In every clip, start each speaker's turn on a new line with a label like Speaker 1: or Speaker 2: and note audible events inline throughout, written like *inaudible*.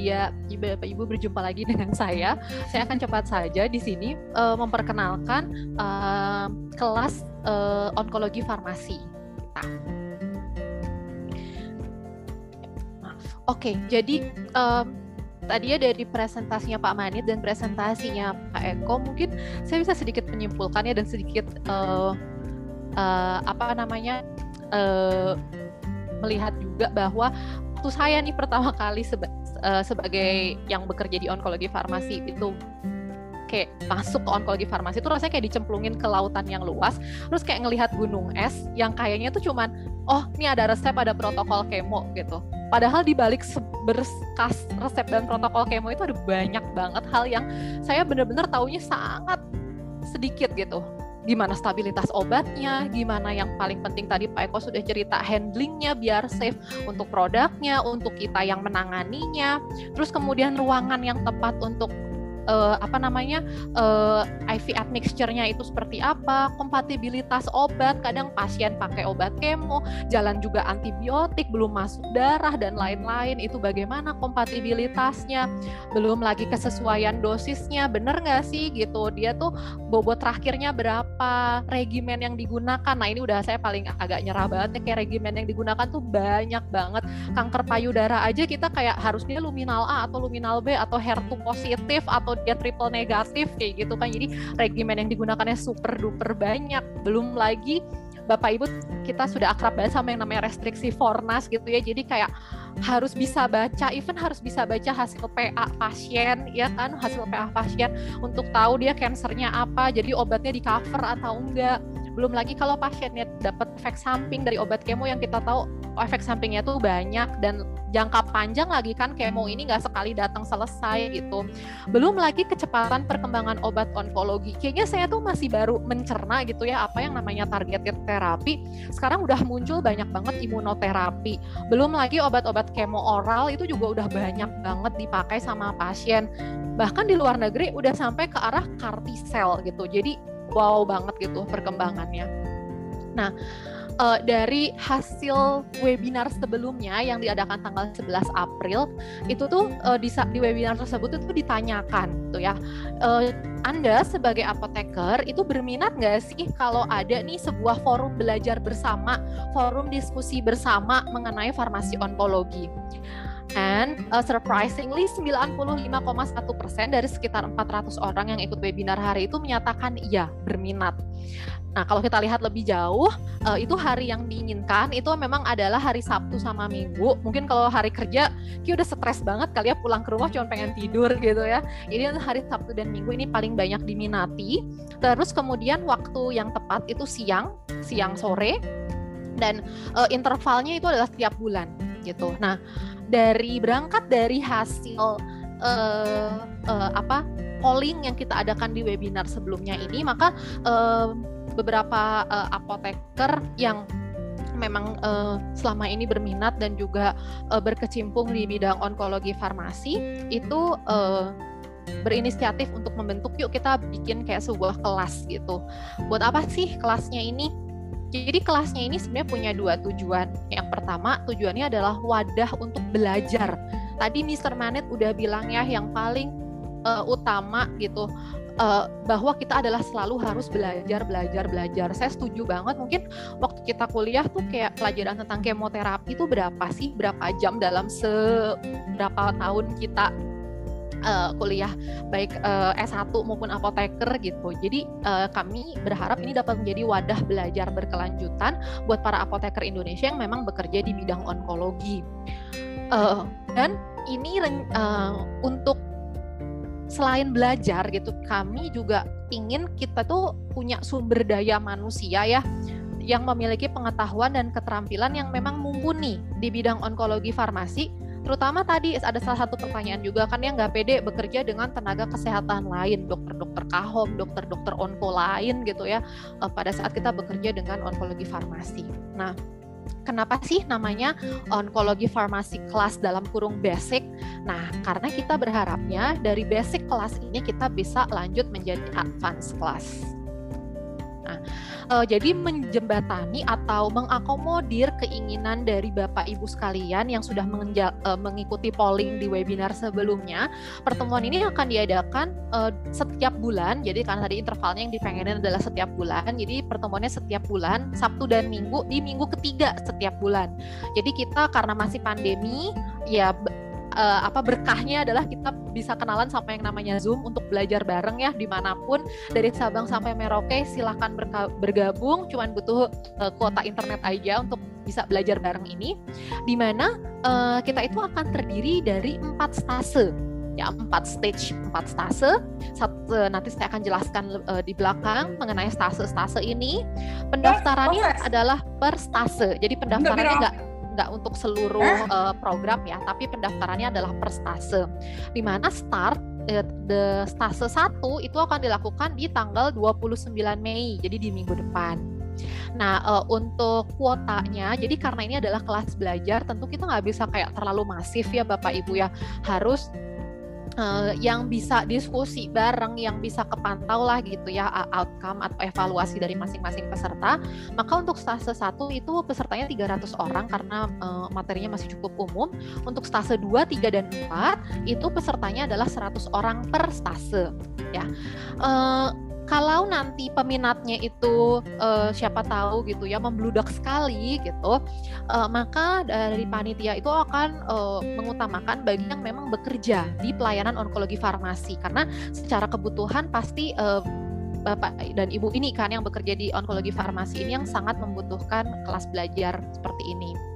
Speaker 1: media Bapak Ibu berjumpa lagi *laughs* dengan saya. Saya akan cepat saja di sini uh, memperkenalkan uh, kelas uh, onkologi farmasi kita. Oke, okay, jadi uh, tadi ya dari presentasinya Pak Manit dan presentasinya Pak Eko, mungkin saya bisa sedikit menyimpulkannya dan sedikit uh, uh, apa namanya uh, melihat juga bahwa waktu saya nih pertama kali seba, uh, sebagai yang bekerja di onkologi farmasi itu kayak masuk ke onkologi farmasi itu rasanya kayak dicemplungin ke lautan yang luas terus kayak ngelihat gunung es yang kayaknya tuh cuman oh ini ada resep ada protokol kemo gitu. Padahal di balik berkas resep dan protokol kemo itu ada banyak banget hal yang saya benar-benar taunya sangat sedikit gitu gimana stabilitas obatnya, gimana yang paling penting tadi Pak Eko sudah cerita handlingnya biar safe untuk produknya, untuk kita yang menanganinya, terus kemudian ruangan yang tepat untuk uh, apa namanya uh, eh, IV admixture-nya itu seperti apa, kompatibilitas obat, kadang pasien pakai obat kemo, jalan juga antibiotik, belum masuk darah dan lain-lain, itu bagaimana kompatibilitasnya, belum lagi kesesuaian dosisnya, bener nggak sih gitu, dia tuh bobot terakhirnya berapa, regimen yang digunakan, nah ini udah saya paling agak nyerah banget ya, kayak regimen yang digunakan tuh banyak banget, kanker payudara aja kita kayak harusnya luminal A atau luminal B atau HER2 positif atau dia triple negatif kayak gitu kan jadi regimen yang digunakannya super duper banyak belum lagi Bapak Ibu kita sudah akrab banget sama yang namanya restriksi Fornas gitu ya. Jadi kayak harus bisa baca, even harus bisa baca hasil PA pasien ya kan, hasil PA pasien untuk tahu dia kansernya apa, jadi obatnya di cover atau enggak. Belum lagi kalau pasiennya dapat efek samping dari obat kemo yang kita tahu efek sampingnya tuh banyak dan jangka panjang lagi kan kemo ini nggak sekali datang selesai gitu. Belum lagi kecepatan perkembangan obat onkologi. Kayaknya saya tuh masih baru mencerna gitu ya apa yang namanya targeted terapi. Sekarang udah muncul banyak banget imunoterapi. Belum lagi obat-obat kemo oral itu juga udah banyak banget dipakai sama pasien. Bahkan di luar negeri udah sampai ke arah CAR T-cell gitu. Jadi wow banget gitu perkembangannya. Nah, uh, dari hasil webinar sebelumnya yang diadakan tanggal 11 April itu tuh uh, di, di webinar tersebut itu ditanyakan tuh ya uh, Anda sebagai apoteker itu berminat nggak sih kalau ada nih sebuah forum belajar bersama forum diskusi bersama mengenai farmasi onkologi And uh, surprisingly 95,1% dari sekitar 400 orang yang ikut webinar hari itu menyatakan iya berminat. Nah, kalau kita lihat lebih jauh, uh, itu hari yang diinginkan itu memang adalah hari Sabtu sama Minggu. Mungkin kalau hari kerja, kita udah stres banget kali ya pulang ke rumah cuma pengen tidur gitu ya. Jadi hari Sabtu dan Minggu ini paling banyak diminati. Terus kemudian waktu yang tepat itu siang, siang sore, dan uh, intervalnya itu adalah setiap bulan gitu. Nah, dari berangkat dari hasil uh, uh, apa polling yang kita adakan di webinar sebelumnya ini, maka uh, beberapa uh, apoteker yang memang uh, selama ini berminat dan juga uh, berkecimpung di bidang onkologi farmasi itu uh, berinisiatif untuk membentuk yuk kita bikin kayak sebuah kelas gitu. Buat apa sih kelasnya ini? Jadi kelasnya ini sebenarnya punya dua tujuan. Yang pertama tujuannya adalah wadah untuk belajar. Tadi Mr. Manet udah bilang ya yang paling uh, utama gitu uh, bahwa kita adalah selalu harus belajar, belajar, belajar. Saya setuju banget. Mungkin waktu kita kuliah tuh kayak pelajaran tentang kemoterapi itu berapa sih, berapa jam dalam seberapa tahun kita uh, kuliah baik uh, S1 maupun apoteker gitu. Jadi uh, kami berharap ini dapat menjadi wadah belajar berkelanjutan buat para apoteker Indonesia yang memang bekerja di bidang onkologi. Uh, dan ini uh, untuk selain belajar gitu kami juga ingin kita tuh punya sumber daya manusia ya yang memiliki pengetahuan dan keterampilan yang memang mumpuni di bidang onkologi farmasi terutama tadi ada salah satu pertanyaan juga kan yang nggak pede bekerja dengan tenaga kesehatan lain dokter-dokter kahom dokter-dokter onko lain gitu ya eh, pada saat kita bekerja dengan onkologi farmasi nah Kenapa sih namanya onkologi farmasi kelas dalam kurung basic? Nah, karena kita berharapnya dari basic kelas ini kita bisa lanjut menjadi advance kelas. Nah, uh, jadi menjembatani atau mengakomodir keinginan dari Bapak Ibu sekalian yang sudah mengenja, uh, mengikuti polling di webinar sebelumnya. Pertemuan ini akan diadakan uh, setiap bulan. Jadi karena tadi intervalnya yang dipengenin adalah setiap bulan. Jadi pertemuannya setiap bulan, Sabtu dan Minggu di minggu ketiga setiap bulan. Jadi kita karena masih pandemi ya uh, apa berkahnya adalah kita bisa kenalan sama yang namanya Zoom untuk belajar bareng ya di mana pun dari Sabang sampai Merauke silahkan bergabung cuman butuh uh, kuota internet aja untuk bisa belajar bareng ini di mana uh, kita itu akan terdiri dari empat stase ya empat stage empat stase. Satu, nanti saya akan jelaskan uh, di belakang mengenai stase-stase ini. Pendaftarannya adalah per stase jadi pendaftarannya enggak nggak untuk seluruh uh, program ya, tapi pendaftarannya adalah per stase. Di mana start uh, the stase 1 itu akan dilakukan di tanggal 29 Mei, jadi di minggu depan. Nah, uh, untuk kuotanya, jadi karena ini adalah kelas belajar, tentu kita nggak bisa kayak terlalu masif ya Bapak Ibu ya, harus uh, yang bisa diskusi bareng, yang bisa kepantau lah gitu ya outcome atau evaluasi dari masing-masing peserta. Maka untuk stase 1 itu pesertanya 300 orang karena uh, materinya masih cukup umum. Untuk stase 2, 3 dan 4 itu pesertanya adalah 100 orang per stase ya. Uh, kalau nanti peminatnya itu uh, siapa tahu gitu ya membludak sekali gitu uh, maka dari panitia itu akan uh, mengutamakan bagi yang memang bekerja di pelayanan onkologi farmasi karena secara kebutuhan pasti uh, Bapak dan Ibu ini kan yang bekerja di onkologi farmasi ini yang sangat membutuhkan kelas belajar seperti ini.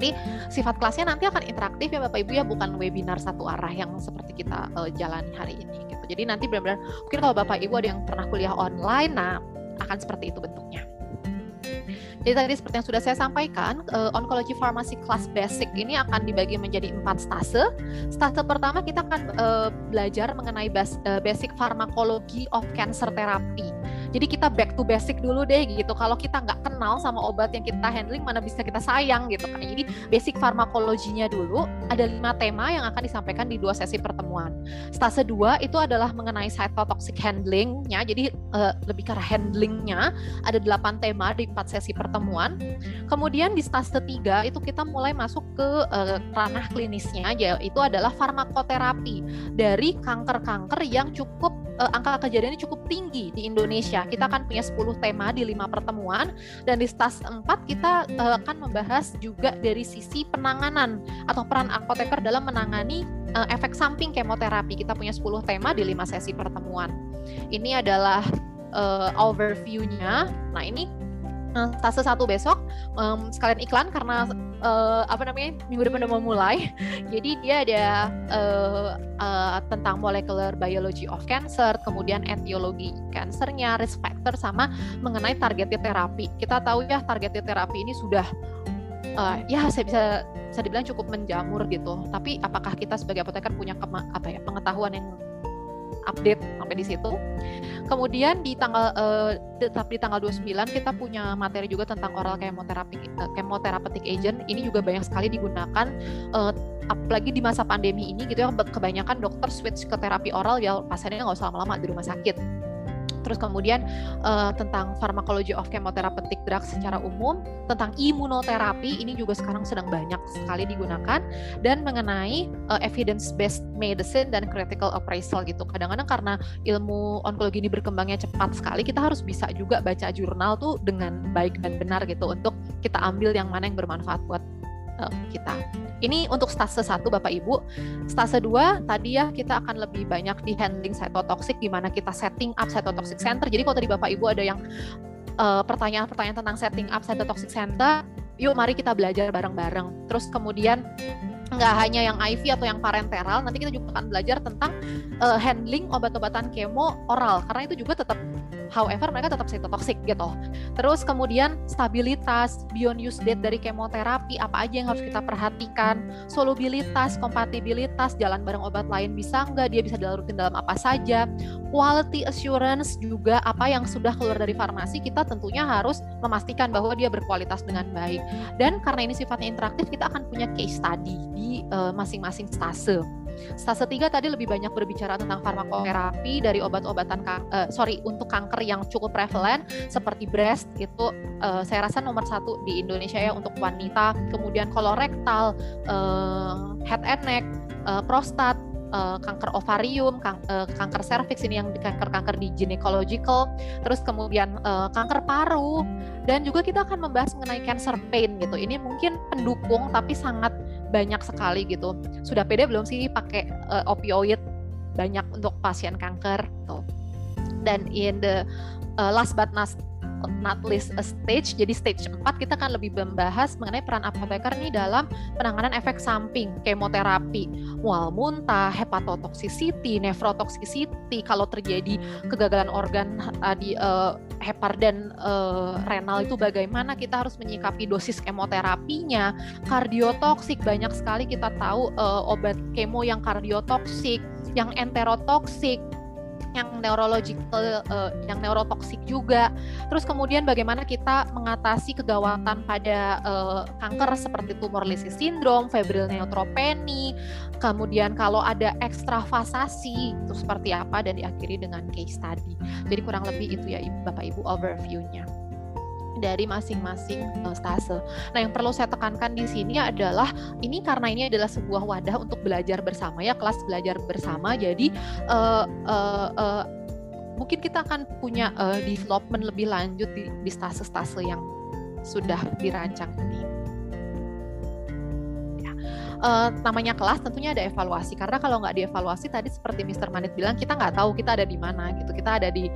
Speaker 1: Jadi sifat kelasnya nanti akan interaktif ya Bapak Ibu ya bukan webinar satu arah yang seperti kita uh, jalani hari ini. Jadi nanti benar-benar mungkin kalau Bapak Ibu ada yang pernah kuliah online, nah akan seperti itu bentuknya. Jadi tadi seperti yang sudah saya sampaikan, uh, onkologi farmasi kelas basic ini akan dibagi menjadi empat stase. Stase pertama kita akan uh, belajar mengenai bas, basic farmakologi of cancer therapy. Jadi kita back to basic dulu deh gitu. Kalau kita nggak kenal sama obat yang kita handling, mana bisa kita sayang gitu kan. Jadi basic farmakologinya dulu ada lima tema yang akan disampaikan di dua sesi pertemuan. Stase dua itu adalah mengenai cytotoxic handlingnya. Jadi uh, lebih ke handlingnya ada delapan tema di empat sesi pertemuan. Kemudian di stase tiga itu kita mulai masuk ke uh, ranah klinisnya, yaitu adalah farmakoterapi dari kanker-kanker yang cukup uh, angka kejadiannya cukup tinggi di Indonesia ya. Kita akan punya 10 tema di lima pertemuan dan di stas 4 kita uh, akan membahas juga dari sisi penanganan atau peran apoteker dalam menangani uh, efek samping kemoterapi. Kita punya 10 tema di lima sesi pertemuan. Ini adalah uh, overview-nya. Nah, ini stase satu besok um, sekalian iklan karena uh, apa namanya minggu depan udah mau mulai. *laughs* Jadi dia ada uh, uh, tentang molecular biology of cancer kemudian etiologi kansernya risk factor sama mengenai targeted terapi kita tahu ya targeted terapi ini sudah uh, ya saya bisa bisa dibilang cukup menjamur gitu. Tapi apakah kita sebagai apoteker punya apa ya pengetahuan yang update sampai di situ. Kemudian di tanggal uh, tetap di tanggal 29 kita punya materi juga tentang oral chemoterapi uh, chemotherapeutic agent. Ini juga banyak sekali digunakan uh, apalagi di masa pandemi ini gitu ya kebanyakan dokter switch ke terapi oral ya pasiennya nggak usah lama-lama di rumah sakit terus kemudian uh, tentang pharmacology of chemotherapeutic drugs secara umum, tentang imunoterapi ini juga sekarang sedang banyak sekali digunakan dan mengenai uh, evidence based medicine dan critical appraisal gitu. Kadang-kadang karena ilmu onkologi ini berkembangnya cepat sekali, kita harus bisa juga baca jurnal tuh dengan baik dan benar gitu untuk kita ambil yang mana yang bermanfaat buat uh, kita. Ini untuk stase 1 Bapak Ibu. Stase 2 tadi ya kita akan lebih banyak di handling cytotoxic gimana kita setting up cytotoxic center. Jadi kalau tadi Bapak Ibu ada yang pertanyaan pertanyaan-pertanyaan tentang setting up cytotoxic center, yuk mari kita belajar bareng-bareng. Terus kemudian nggak hanya yang IV atau yang parenteral, nanti kita juga akan belajar tentang uh, handling obat-obatan kemo oral karena itu juga tetap however mereka tetap cytotoxic gitu. Terus kemudian stabilitas, beyond use date dari kemoterapi, apa aja yang harus kita perhatikan, solubilitas, kompatibilitas, jalan bareng obat lain bisa nggak, dia bisa dilarutin dalam apa saja, quality assurance juga apa yang sudah keluar dari farmasi kita tentunya harus memastikan bahwa dia berkualitas dengan baik. Dan karena ini sifatnya interaktif, kita akan punya case study di uh, masing-masing stase. Stase 3 tadi lebih banyak berbicara tentang farmakoterapi dari obat-obatan uh, sorry untuk kanker yang cukup prevalent seperti breast itu uh, saya rasa nomor satu di Indonesia ya untuk wanita. Kemudian kolorektal, uh, head and neck, uh, prostat, uh, kanker ovarium, kang, uh, kanker serviks ini yang kanker-kanker di gynecological, terus kemudian uh, kanker paru dan juga kita akan membahas mengenai cancer pain gitu. Ini mungkin pendukung tapi sangat banyak sekali gitu. Sudah pede belum sih pakai uh, opioid banyak untuk pasien kanker tuh. Dan in the uh, last but not not list a stage. Jadi stage 4 kita akan lebih membahas mengenai peran apoteker ini dalam penanganan efek samping kemoterapi, mual muntah, hepatotoxicity, nefrotoxicity, kalau terjadi kegagalan organ tadi uh, hepar dan uh, renal itu bagaimana kita harus menyikapi dosis kemoterapinya, kardiotoksik banyak sekali kita tahu uh, obat kemo yang kardiotoksik, yang enterotoksik, yang neurological uh, yang neurotoksik juga. Terus kemudian bagaimana kita mengatasi kegawatan pada uh, kanker seperti tumor lisis sindrom, febrile neutropenia, kemudian kalau ada ekstravasasi itu seperti apa dan diakhiri dengan case study. Jadi kurang lebih itu ya Bapak Ibu overview-nya dari masing-masing uh, stase. Nah, yang perlu saya tekankan di sini adalah ini karena ini adalah sebuah wadah untuk belajar bersama ya, kelas belajar bersama. Jadi uh, uh, uh, mungkin kita akan punya uh, development lebih lanjut di, di stase-stase yang sudah dirancang ini. Uh, namanya kelas tentunya ada evaluasi karena kalau nggak dievaluasi tadi seperti Mr. Manit bilang kita nggak tahu kita ada di mana gitu kita ada di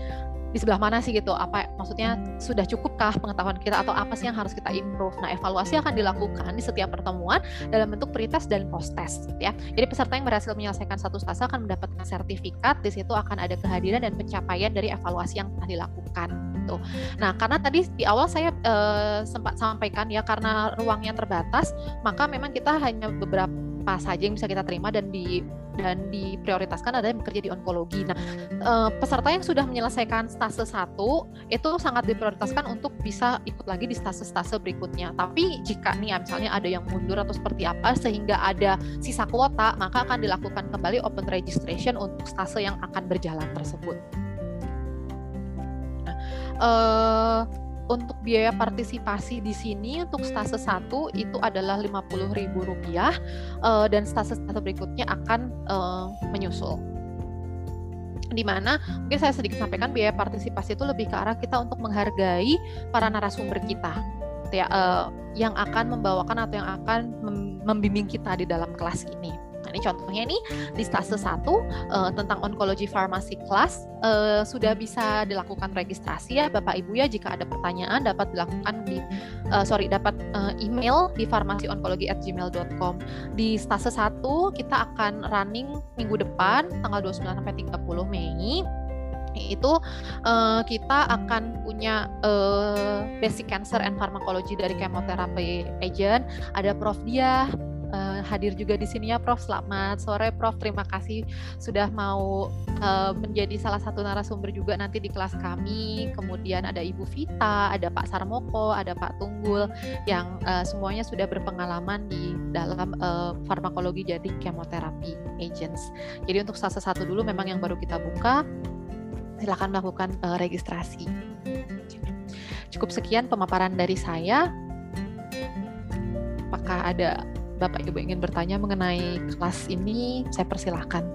Speaker 1: di sebelah mana sih gitu? Apa maksudnya sudah cukupkah pengetahuan kita atau apa sih yang harus kita improve? Nah evaluasi akan dilakukan di setiap pertemuan dalam bentuk pretest dan post test ya. Jadi peserta yang berhasil menyelesaikan satu stase akan mendapatkan sertifikat di situ akan ada kehadiran dan pencapaian dari evaluasi yang telah dilakukan gitu. Nah karena tadi di awal saya uh, sempat sampaikan ya karena ruangnya terbatas maka memang kita hanya beberapa apa saja yang bisa kita terima dan di dan diprioritaskan adalah bekerja di onkologi. Nah, eh, peserta yang sudah menyelesaikan stase satu itu sangat diprioritaskan untuk bisa ikut lagi di stase-stase berikutnya. Tapi jika nih misalnya ada yang mundur atau seperti apa sehingga ada sisa kuota, maka akan dilakukan kembali open registration untuk stase yang akan berjalan tersebut. Nah, uh, untuk biaya partisipasi di sini untuk stase 1 itu adalah Rp50.000 uh, dan stase-stase berikutnya akan uh, menyusul. Di mana mungkin saya sedikit sampaikan biaya partisipasi itu lebih ke arah kita untuk menghargai para narasumber kita ya uh, yang akan membawakan atau yang akan membimbing kita di dalam kelas ini ini contohnya nih di stase 1 uh, eh, tentang onkologi farmasi kelas uh, sudah bisa dilakukan registrasi ya Bapak Ibu ya jika ada pertanyaan dapat dilakukan di uh, sorry dapat uh, email di farmasionkologi@gmail.com. Di stase 1 kita akan running minggu depan tanggal 29 sampai 30 Mei itu uh, kita akan punya uh, basic cancer and pharmacology dari chemotherapy agent ada Prof Dia uh, hadir juga di sini ya Prof. Selamat sore Prof. Terima kasih sudah mau uh, menjadi salah satu narasumber juga nanti di kelas kami. Kemudian ada Ibu Vita, ada Pak Sarmoko, ada Pak Tunggul yang uh, semuanya sudah berpengalaman di dalam uh, farmakologi jadi chemotherapy agents. Jadi untuk fase satu dulu memang yang baru kita buka, silakan melakukan uh, registrasi. Cukup sekian pemaparan dari saya. Apakah ada Bapak Ibu ingin bertanya mengenai kelas ini, saya persilahkan.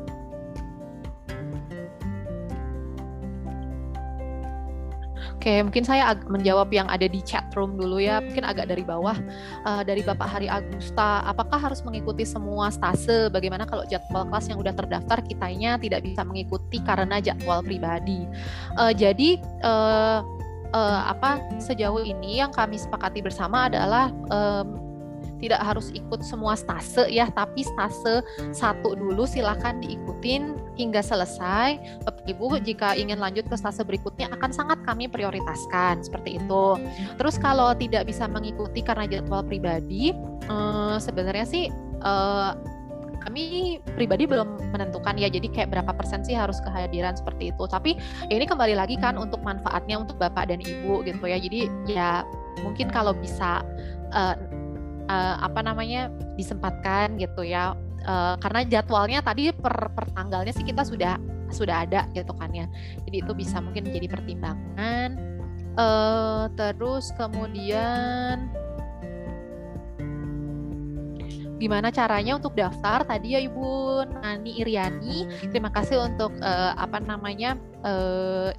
Speaker 1: Oke, mungkin saya menjawab yang ada di chat room dulu ya, mungkin agak dari bawah. Uh, dari Bapak Hari Agusta, apakah harus mengikuti semua stase? Bagaimana kalau jadwal kelas yang sudah terdaftar kitanya tidak bisa mengikuti karena jadwal pribadi? Uh, jadi uh, uh, apa sejauh ini yang kami sepakati bersama adalah um, tidak harus ikut semua stase ya, tapi stase satu dulu silahkan diikutin hingga selesai. Bapak Ibu jika ingin lanjut ke stase berikutnya akan sangat kami prioritaskan seperti itu. Terus kalau tidak bisa mengikuti karena jadwal pribadi, eh, sebenarnya sih eh, kami pribadi belum menentukan ya jadi kayak berapa persen sih harus kehadiran seperti itu tapi ya ini kembali lagi kan untuk manfaatnya untuk bapak dan ibu gitu ya jadi ya mungkin kalau bisa uh, uh, apa namanya disempatkan gitu ya. Uh, karena jadwalnya tadi per, per tanggalnya sih kita sudah sudah ada gitu kan ya. Jadi itu bisa mungkin menjadi pertimbangan. Uh, terus kemudian gimana caranya untuk daftar tadi ya Ibu Nani Iriani terima kasih untuk uh, apa namanya uh,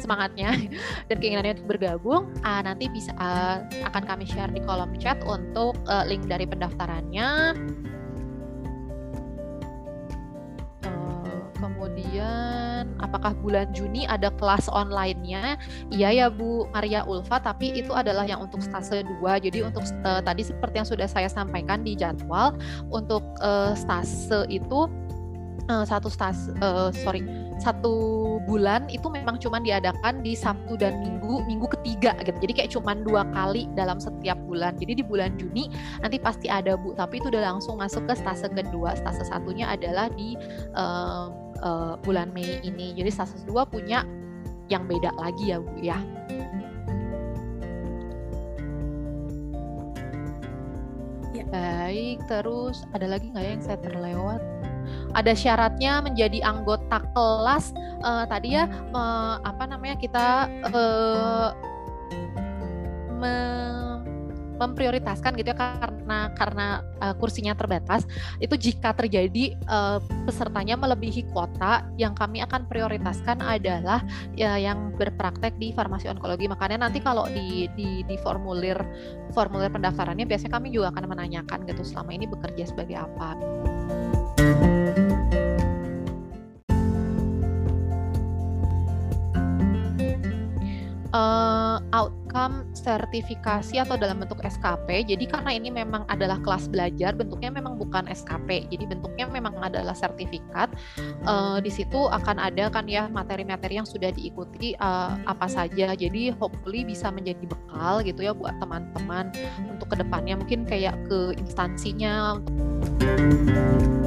Speaker 1: semangatnya *laughs* dan keinginannya untuk bergabung uh, nanti bisa uh, akan kami share di kolom chat untuk uh, link dari pendaftarannya kemudian apakah bulan Juni ada kelas online-nya? Iya ya Bu Maria Ulfa, tapi itu adalah yang untuk stase 2. Jadi untuk uh, tadi seperti yang sudah saya sampaikan di jadwal, untuk uh, stase itu uh, satu stase uh, sorry satu bulan itu memang cuma diadakan di Sabtu dan Minggu, Minggu ketiga gitu. Jadi kayak cuma dua kali dalam setiap bulan. Jadi di bulan Juni nanti pasti ada Bu, tapi itu udah langsung masuk ke stase kedua. Stase satunya adalah di uh, uh, bulan Mei ini. Jadi stase 2 punya yang beda lagi ya Bu ya. ya. Baik, terus ada lagi nggak ya yang saya terlewat? Ada syaratnya menjadi anggota kelas uh, tadi ya uh, apa namanya kita uh, me memprioritaskan gitu ya karena karena uh, kursinya terbatas itu jika terjadi uh, pesertanya melebihi kuota yang kami akan prioritaskan adalah ya, yang berpraktek di farmasi onkologi makanya nanti kalau di, di di formulir formulir pendaftarannya biasanya kami juga akan menanyakan gitu selama ini bekerja sebagai apa. Outcome sertifikasi atau dalam bentuk SKP. Jadi karena ini memang adalah kelas belajar, bentuknya memang bukan SKP. Jadi bentuknya memang adalah sertifikat. Uh, di situ akan ada kan ya materi-materi yang sudah diikuti uh, apa saja. Jadi hopefully bisa menjadi bekal gitu ya buat teman-teman untuk ke depannya mungkin kayak ke instansinya untuk